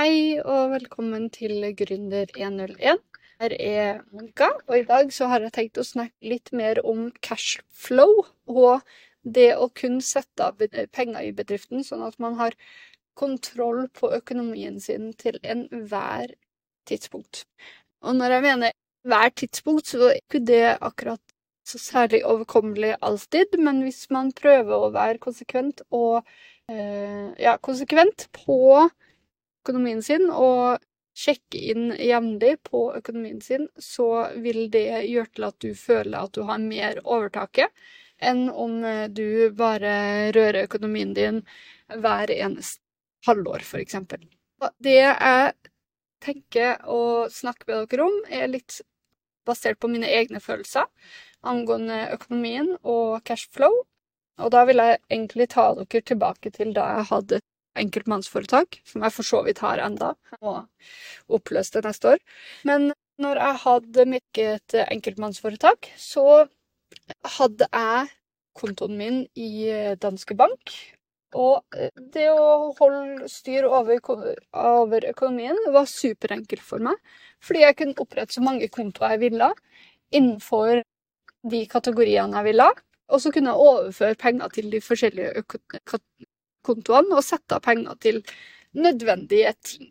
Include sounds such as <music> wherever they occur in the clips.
Hei og velkommen til Gründer 101. Her er Monica, og i dag så har jeg tenkt å snakke litt mer om cashflow og det å kunne sette av penger i bedriften, sånn at man har kontroll på økonomien sin til enhver tidspunkt. Og når jeg mener hver tidspunkt, så er ikke det akkurat så særlig overkommelig alltid, men hvis man prøver å være konsekvent og eh, ja, konsekvent på økonomien sin og sjekke inn jevnlig på økonomien sin, så vil det gjøre til at du føler at du har mer overtaket enn om eh, du bare rører økonomien din hver eneste halvår, f.eks. Det jeg tenker å snakke med dere om, er litt basert på mine egne følelser angående økonomien og cashflow. Og da vil jeg egentlig ta dere tilbake til da jeg hadde enkeltmannsforetak, som jeg for så vidt har enda, og oppløst det neste år. Men når jeg hadde mitt enkeltmannsforetak, så hadde jeg kontoen min i Danske Bank. Og det å holde styr over, over økonomien var superenkelt for meg. Fordi jeg kunne opprette så mange kontoer jeg ville innenfor de kategoriene jeg ville. Og så kunne jeg overføre penger til de forskjellige kontoene og sette av penger til nødvendige ting.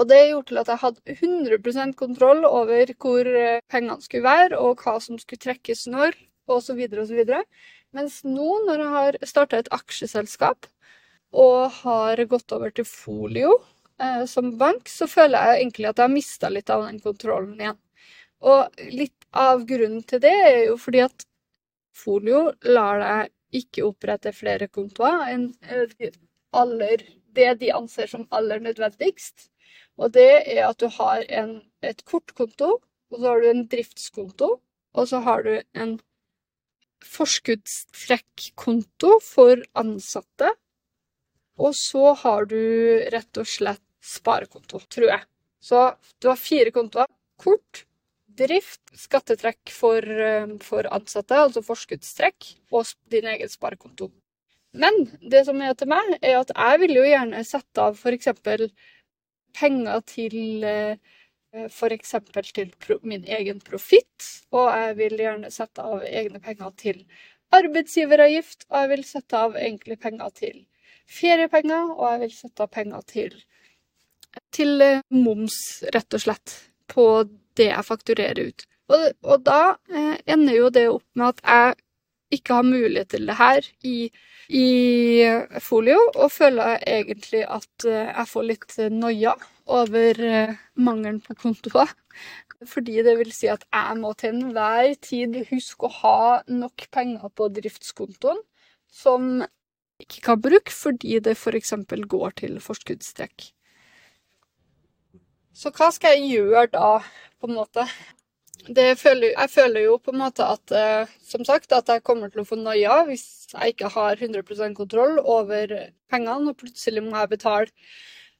Og det gjorde til at jeg hadde 100% kontroll over hvor eh, pengene skulle være, og hva som skulle trekkes når, osv. osv. Mens nå, når jeg har starta et aksjeselskap og har gått over til Folio eh, som bank, så føler jeg egentlig at jeg har mista litt av den kontrollen igjen. Og litt av grunnen til det er jo fordi at Folio lar deg ikke opprette flere kontoer enn eh, aller, det de anser som aller nødvendigst. Og det er at du har en, et kortkonto, og så har du en driftskonto, og så har du en forskuddstrekkonto for ansatte. Og så har du rett og slett sparekonto, tror jeg. Så du har fire kontoer. Kort, drift, skattetrekk for, eh, for, ansatte, altså forskuddstrekk, og din egen sparekonto. Men det som er til meg, er at jeg vil jo gjerne sette av f.eks. penger til eh, f.eks. til min egen profitt, og jeg vil gjerne sette av egne penger til arbeidsgiveravgift, og jeg vil sette av egentlig penger til feriepenger, og jeg vil sette av penger til, til eh, moms, rett og slett, på det jeg fakturerer ut. Og, og da eh, ender jo det opp med at jeg ikke har mulighet til det her i, i folio, og føler egentlig at eh, jeg får litt noia over eh, mangelen på kontoer. Fordi det vil si at jeg må til enhver tid huske å ha nok penger på driftskontoen som jeg ikke kan bruke fordi det f.eks. går til forskuddstrekk. Så hva skal jeg gjøre da, på en måte? Føler, jeg føler jo på en måte at eh, som sagt, at jeg kommer til å få noia hvis jeg ikke har 100% kontroll over pengene, og plutselig må jeg betale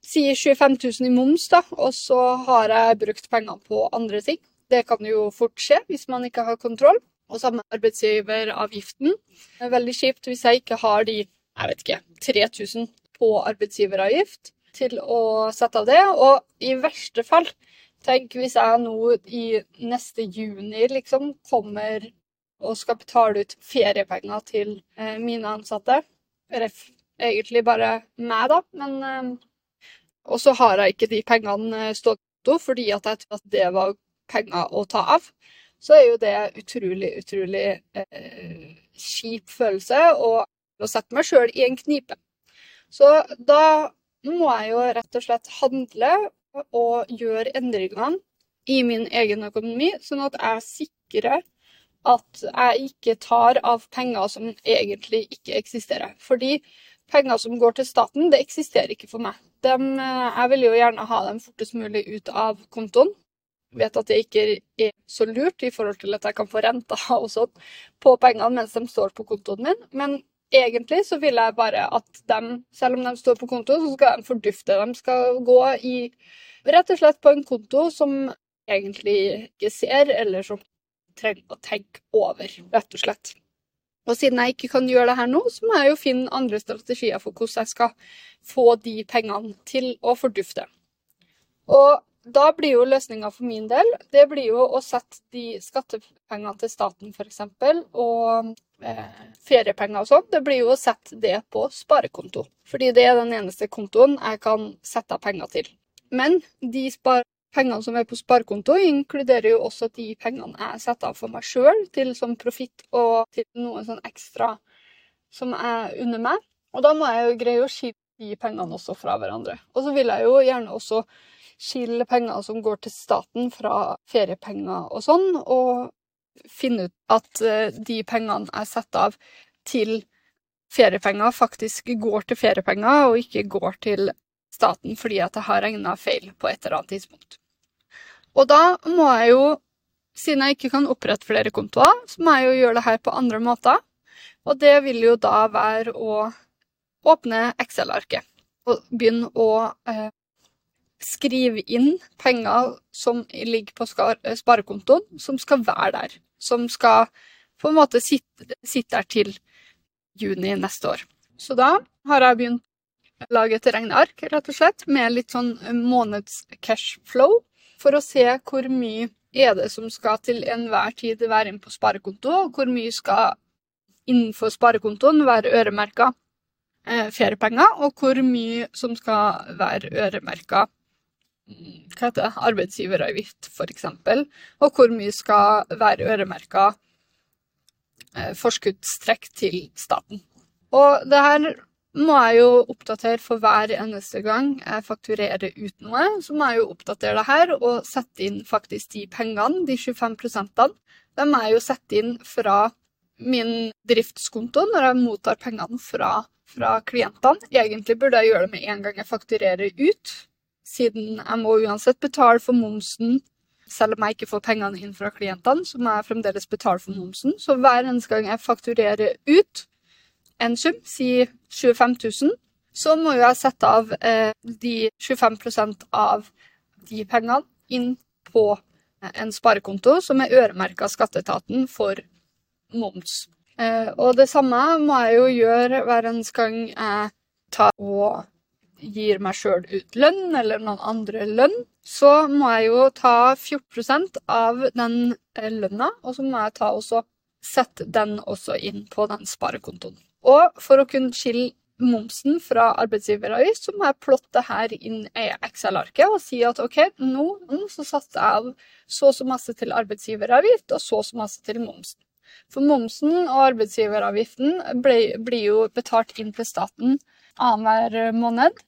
si 25 000 i moms, da, og så har jeg brukt penger på andre ting. Det kan jo fort skje hvis man ikke har kontroll. Og samme arbeidsgiveravgiften. Det er veldig kjipt hvis jeg ikke har de jeg vet ikke, 3000 på arbeidsgiveravgift til å sette av det. Og i verste fall, tenk hvis jeg nå i neste juni liksom kommer og skal betale ut feriepenger til eh, mine ansatte. Eller egentlig bare meg, da, men eh, Og så har jeg ikke de pengene stått stått fordi at jeg tror at det var penger å ta av. Så er jo det utrolig, utrolig eh, kjip følelse og å sette meg sjøl i en knipe. Så da må jeg jo rett og slett handle og gjøre endringene i min egen økonomi, sånn at jeg sikrer at jeg ikke tar av penger som egentlig ikke eksisterer. Fordi penger som går til staten, det eksisterer ikke for meg. De, jeg vil jo gjerne ha dem fortest mulig ut av kontoen. Jeg Vet at det ikke er så lurt i forhold til at jeg kan få renter og sånn på pengene mens de står på kontoen min. Men egentlig så vil jeg bare at de, selv om de står på konto, så skal de fordufte. De skal gå i rett og slett på en konto som egentlig ikke ser, eller som trenger å tenke over, rett og slett. Og siden jeg ikke kan gjøre det her nå, så må jeg jo finne andre strategier for hvordan jeg skal få de pengene til å fordufte. Og da blir jo løsninga for min del det blir jo å sette de skattepengene til staten f.eks. og eh, feriepenger og sånn, det blir jo å sette det på sparekonto. Fordi det er den eneste kontoen jeg kan sette av penger til. Men de pengene som er på sparekonto, inkluderer jo også de pengene jeg setter av for meg sjøl til som profitt og til noe sånn ekstra som er under meg. Og da må jeg jo greie å skille de pengene også fra hverandre. Og så vil jeg jo gjerne også skille penger som går til staten fra feriepenger og sånn, og finne ut at eh, de pengene jeg setter av til feriepenger, faktisk går til feriepenger, og ikke går til staten fordi at jeg har regna feil på et eller annet tidspunkt. Og da må jeg jo, siden jeg ikke kan opprette flere kontoer, så må jeg jo gjøre det her på andre måter. Og det vil jo da være å åpne Excel-arket og begynne å eh, skrive inn penger som ligger på sparekontoen, som skal være der. Som skal på en måte sitte, sitte der til juni neste år. Så da har jeg begynt å lage et regneark, rett og slett, med litt sånn måneds cash flow, for å se hvor mye er det som skal til enhver tid være inn på sparekonto, og hvor mye skal innenfor sparekontoen være øremerka eh, feriepenger, og hvor mye som skal være øremerka hva heter det, arbeidsgiveravgift, f.eks., og hvor mye skal være øremerka eh, forskuddstrekk til staten. Og det her må jeg jo oppdatere for hver eneste gang jeg fakturerer ut noe. Så må jeg jo oppdatere det her og sette inn faktisk de pengene, de 25 prosentene. De må jeg jo sette inn fra min driftskonto når jeg mottar pengene fra, fra klientene. Egentlig burde jeg gjøre det med en gang jeg fakturerer ut, siden jeg må uansett betale for momsen. Selv om jeg ikke får pengene inn fra klientene, så må jeg fremdeles betale for momsen. Så hver eneste gang jeg fakturerer ut en sum, si 25 000, så må jeg sette av eh, de 25% av de pengene inn på en sparekonto som er øremerka skatteetaten for moms. Eh, og det samme må jeg jo gjøre hver eneste gang jeg tar og gir meg sjøl ut lønn, eller noen andre lønn, så må jeg jo ta 14% av den eh, lønna, og så må jeg ta også sette den også inn på den sparekontoen. Og for å kunne skille momsen fra arbeidsgiveravgift, så må jeg plotte her inn i Excel-arket og si at OK, nå, så satser jeg av så og så masse til arbeidsgiveravgift og så og så masse til momsen. For momsen og arbeidsgiveravgiften blir jo betalt inn til staten annenhver måned.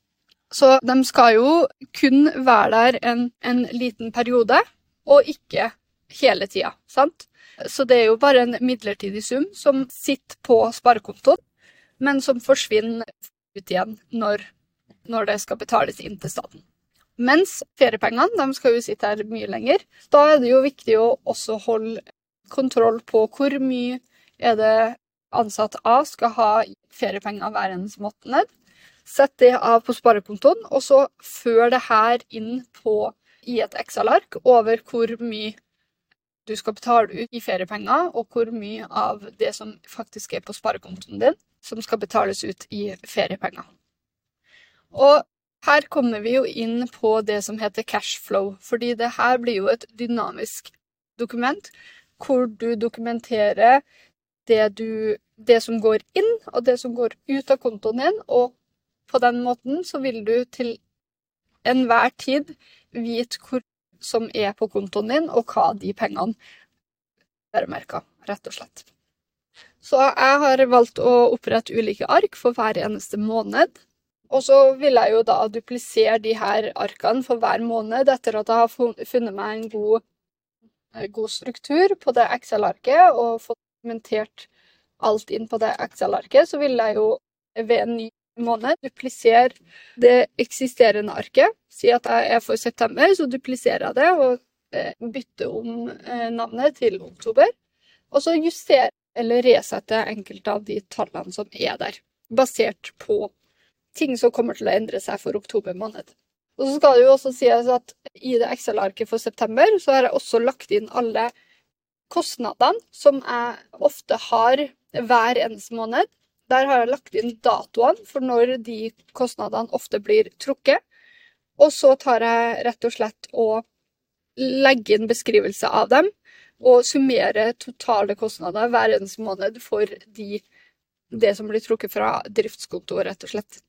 Så de skal jo kun være der en, en liten periode, og ikke hele tida, sant? Så det er jo bare en midlertidig sum som sitter på sparekontoen, men som forsvinner ut igjen når, når det skal betales inn til staten. Mens feriepengene de skal jo sitte her mye lenger. Da er det jo viktig å også holde kontroll på hvor mye er det ansatt A skal ha feriepenger hver eneste måned. Sett det av på sparekontoen, og så før det her inn på, i et Excel-ark over hvor mye du skal betale ut i feriepenger, og hvor mye av det som faktisk er på sparekontoen din, som skal betales ut i feriepenger. Og her kommer vi jo inn på det som heter cashflow, fordi det her blir jo et dynamisk dokument hvor du dokumenterer det, du, det som går inn, og det som går ut av kontoen din, og på den måten så vil du til enhver tid vite hvor som er på kontoen din, og hva de pengene øremerka, rett og slett. Så jeg har valgt å opprette ulike ark for hver eneste måned. Og så vil jeg jo da duplisere de her arkene for hver måned etter at jeg har funnet meg en god, god struktur på det Excel-arket og fått dokumentert alt inn på det Excel-arket, så vil jeg jo ved en ny måned. Dupliser det eksisterende arket. Si at jeg er for september, så dupliserer jeg det og eh, bytter om eh, navnet til oktober. Og så justerer eller resetter enkelte av de tallene som er der, basert på ting som kommer til å endre seg for oktober måned. Og så skal det jo også sies at i det Excel-arket for september så har jeg også lagt inn alle kostnadene som jeg ofte har hver eneste måned. Der har jeg lagt inn datoene for når de kostnadene ofte blir trukket. Og så tar jeg rett og slett og legger inn beskrivelse av dem, og summerer totale kostnader hver eneste måned for de, det som blir trukket fra driftskonto, rett og slett.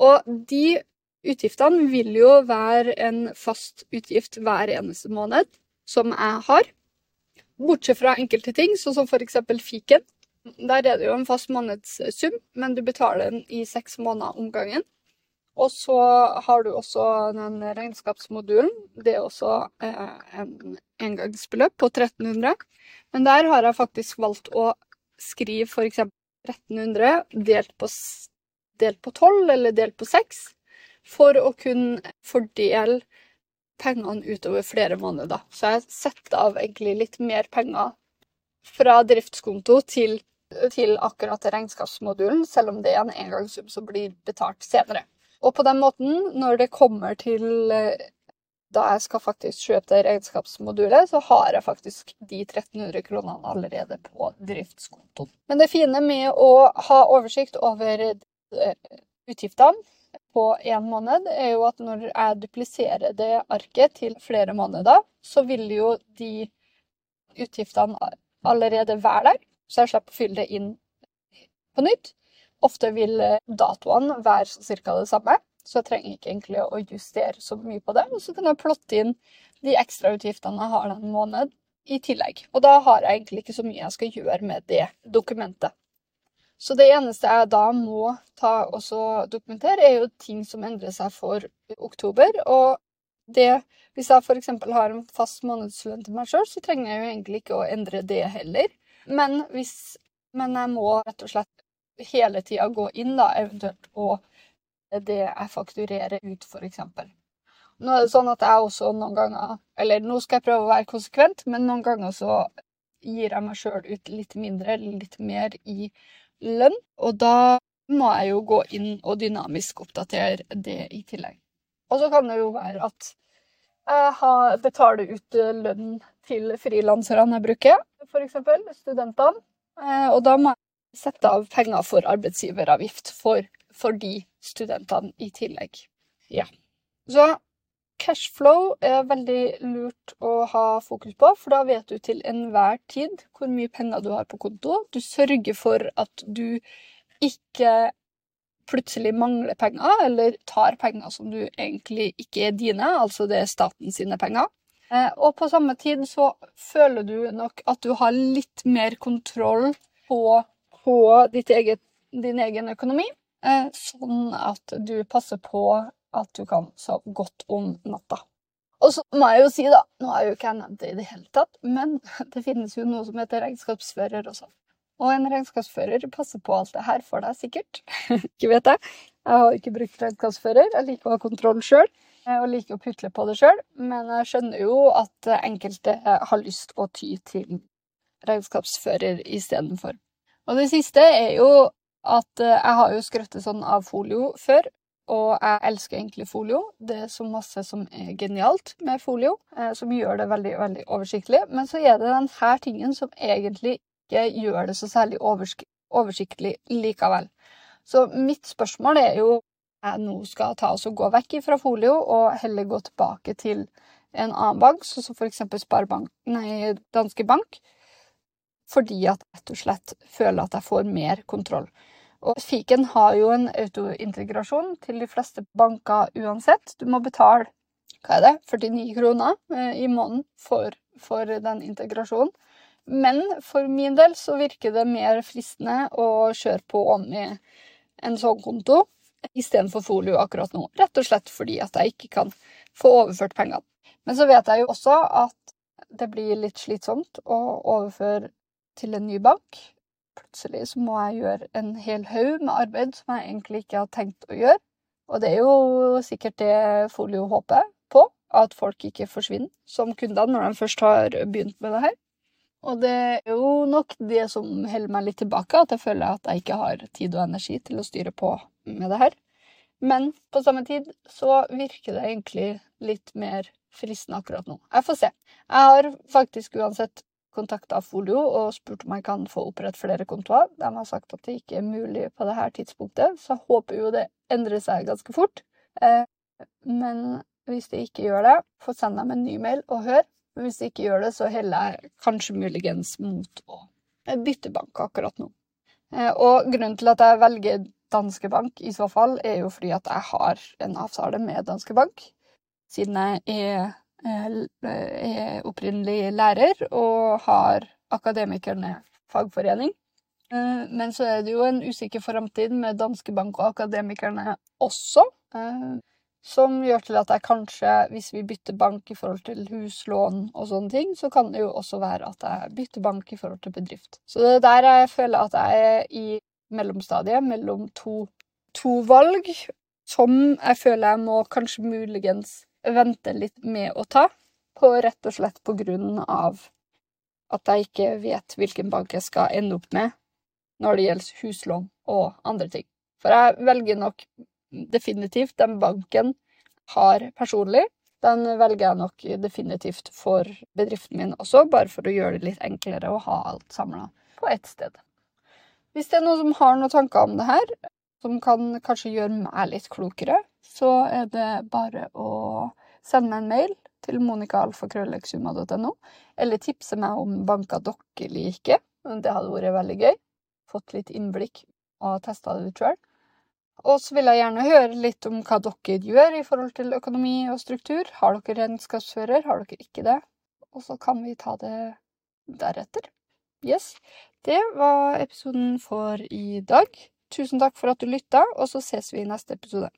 Og de utgiftene vil jo være en fast utgift hver eneste måned, som jeg har. Bortsett fra enkelte ting, sånn som eksempel fiken. Der er det jo en fast månedssum, men du betaler den i seks måneder om gangen. Og så har du også den regnskapsmodulen. Det er også eh, en engangsbeløp på 1300. Men der har jeg faktisk valgt å skrive f.eks. 1300 delt på, delt på 12 eller delt på 6, for å kunne fordele pengene utover flere måneder. Så jeg setter av egentlig litt mer penger fra driftskonto til, til akkurat regnskapsmodulen, selv om det er en engangssum som blir betalt senere. Og på den måten, når det kommer til eh, da jeg skal faktisk kjøpe det regnskapsmodulet, så har jeg faktisk de 1300 kronene allerede på driftskontoen. Men det fine med å ha oversikt over eh, utgiftene på én måned, er jo at når jeg dupliserer det arket til flere måneder, så vil jo de utgiftene allerede være der, så jeg slipper å fylle det inn på nytt. Ofte vil datoene være ca. det samme, så jeg trenger ikke egentlig å justere så mye på det. Og så kan jeg plotte inn de ekstrautgiftene jeg har den måned i tillegg. Og da har jeg egentlig ikke så mye jeg skal gjøre med det dokumentet. Så det eneste jeg da må ta og dokumentere, er jo ting som endrer seg for oktober. Og det, hvis jeg f.eks. har en fast månedslønn til meg sjøl, så trenger jeg jo egentlig ikke å endre det heller. Men, hvis, men jeg må rett og slett hele tida gå inn, da, eventuelt på det jeg fakturerer ut, f.eks. Nå er det sånn at jeg også noen ganger Eller nå skal jeg prøve å være konsekvent, men noen ganger så gir jeg meg sjøl ut litt mindre litt mer i lønn. Og da må jeg jo gå inn og dynamisk oppdatere det i tillegg. Og så kan det jo være at jeg betaler ut lønn til frilanserne jeg bruker, f.eks. studentene. Eh, og da må jeg sette av penger for arbeidsgiveravgift for, for de studentene i tillegg. Ja. Så Cashflow er veldig lurt å ha fokus på, for da vet du til enhver tid hvor mye penger du har på konto. Du sørger for at du ikke plutselig mangler penger, eller tar penger som du egentlig ikke er dine, altså det er staten sine penger. Eh, og på samme tid så føler du nok at du har litt mer kontroll på, på eget, din egen økonomi, eh, sånn at du passer på at du kan sove godt om natta. Og så må jeg jo si, da, nå har jo ikke jeg nevnt det i det hele tatt, men <laughs> det finnes jo noe som heter regnskapsfører også. Og en regnskapsfører passer på alt det her for deg, sikkert. <laughs> ikke vet jeg. Jeg har ikke brukt regnskapsfører. Jeg liker å ha kontroll sjøl, eh, og liker å putle på det sjøl. Men jeg skjønner jo at enkelte har lyst å ty til regnskapsfører istedenfor. Og det siste er jo at eh, jeg har jo skrøttet sånn av folio før, og jeg elsker egentlig folio. Det er så masse som er genialt med folio, eh, som gjør det veldig, veldig oversiktlig. Men så er det denne tingen som egentlig ikke gjør det så særlig oversiktlig likevel. Så mitt spørsmål er jo jeg nå skal ta oss og gå vekk fra folio og heller gå tilbake til en annen bank, sånn som f.eks. Danske Bank, fordi at jeg rett og slett føler at jeg får mer kontroll. Og fiken har jo en autointegrasjon til de fleste banker uansett. Du må betale hva er det, 49 kroner eh, i måneden for, for den integrasjonen. Men for min del så virker det mer fristende å kjøre på med en sånn konto istedenfor folio akkurat nå. Rett og slett fordi at jeg ikke kan få overført pengene. Men så vet jeg jo også at det blir litt slitsomt å overføre til en ny bank plutselig så må jeg gjøre en hel haug med arbeid som jeg egentlig ikke har tenkt å gjøre. Og det er jo sikkert det Folio håper på, at folk ikke forsvinner som kunder når de først har begynt med det her. Og det er jo nok det som holder meg litt tilbake, at jeg føler at jeg ikke har tid og energi til å styre på med det her. Men på samme tid så virker det egentlig litt mer fristende akkurat nå. Jeg får se. Jeg har faktisk uansett kontakta Folio og spurt om jeg kan få opprette flere kontoer. De har sagt at det ikke er mulig på dette tidspunktet, så jeg håper jo det endrer seg ganske fort. Eh, Men hvis det ikke gjør det, få sende dem en ny mail og hør. Men hvis det ikke gjør det, så heller jeg kanskje muligens mot å bytte bank akkurat nå. Eh, og grunnen til at jeg velger Danske Bank i så fall, er jo fordi at jeg har en avtale med Danske Bank. Siden jeg er, er opprinnelig lærer og har Akademikerne fagforening. Eh, men så er det jo en usikker framtid med Danske Bank og Akademikerne også. Som gjør til at jeg kanskje, hvis vi bytter bank i forhold til huslån og sånne ting, så kan det jo også være at jeg bytter bank i forhold til bedrift. Så det er der jeg føler at jeg er i mellomstadiet mellom to, to valg, som jeg føler jeg må kanskje muligens vente litt med å ta, på rett og slett på grunn av at jeg ikke vet hvilken bank jeg skal ende opp med når det gjelder huslån og andre ting. For jeg velger nok definitivt den banken har personlig. Den velger jeg nok definitivt for bedriften min også, bare for å gjøre det litt enklere å ha alt samla på ett sted. Hvis det er noen som har noen tanker om det her, som kan kanskje gjøre meg litt klokere, så er det bare å sende meg en mail til monicaalfakrølleksuma.no, eller tipse meg om banker dere liker. Det hadde vært veldig gøy. Fått litt innblikk og testa det ut sjøl. Og så vil jeg gjerne høre litt om hva dere gjør i forhold til økonomi og struktur. Har dere regnskapsfører? Har dere ikke det? Og så kan vi ta det deretter. Yes. Det var episoden for i dag. Tusen takk for at du lytta, og så ses vi i neste episode.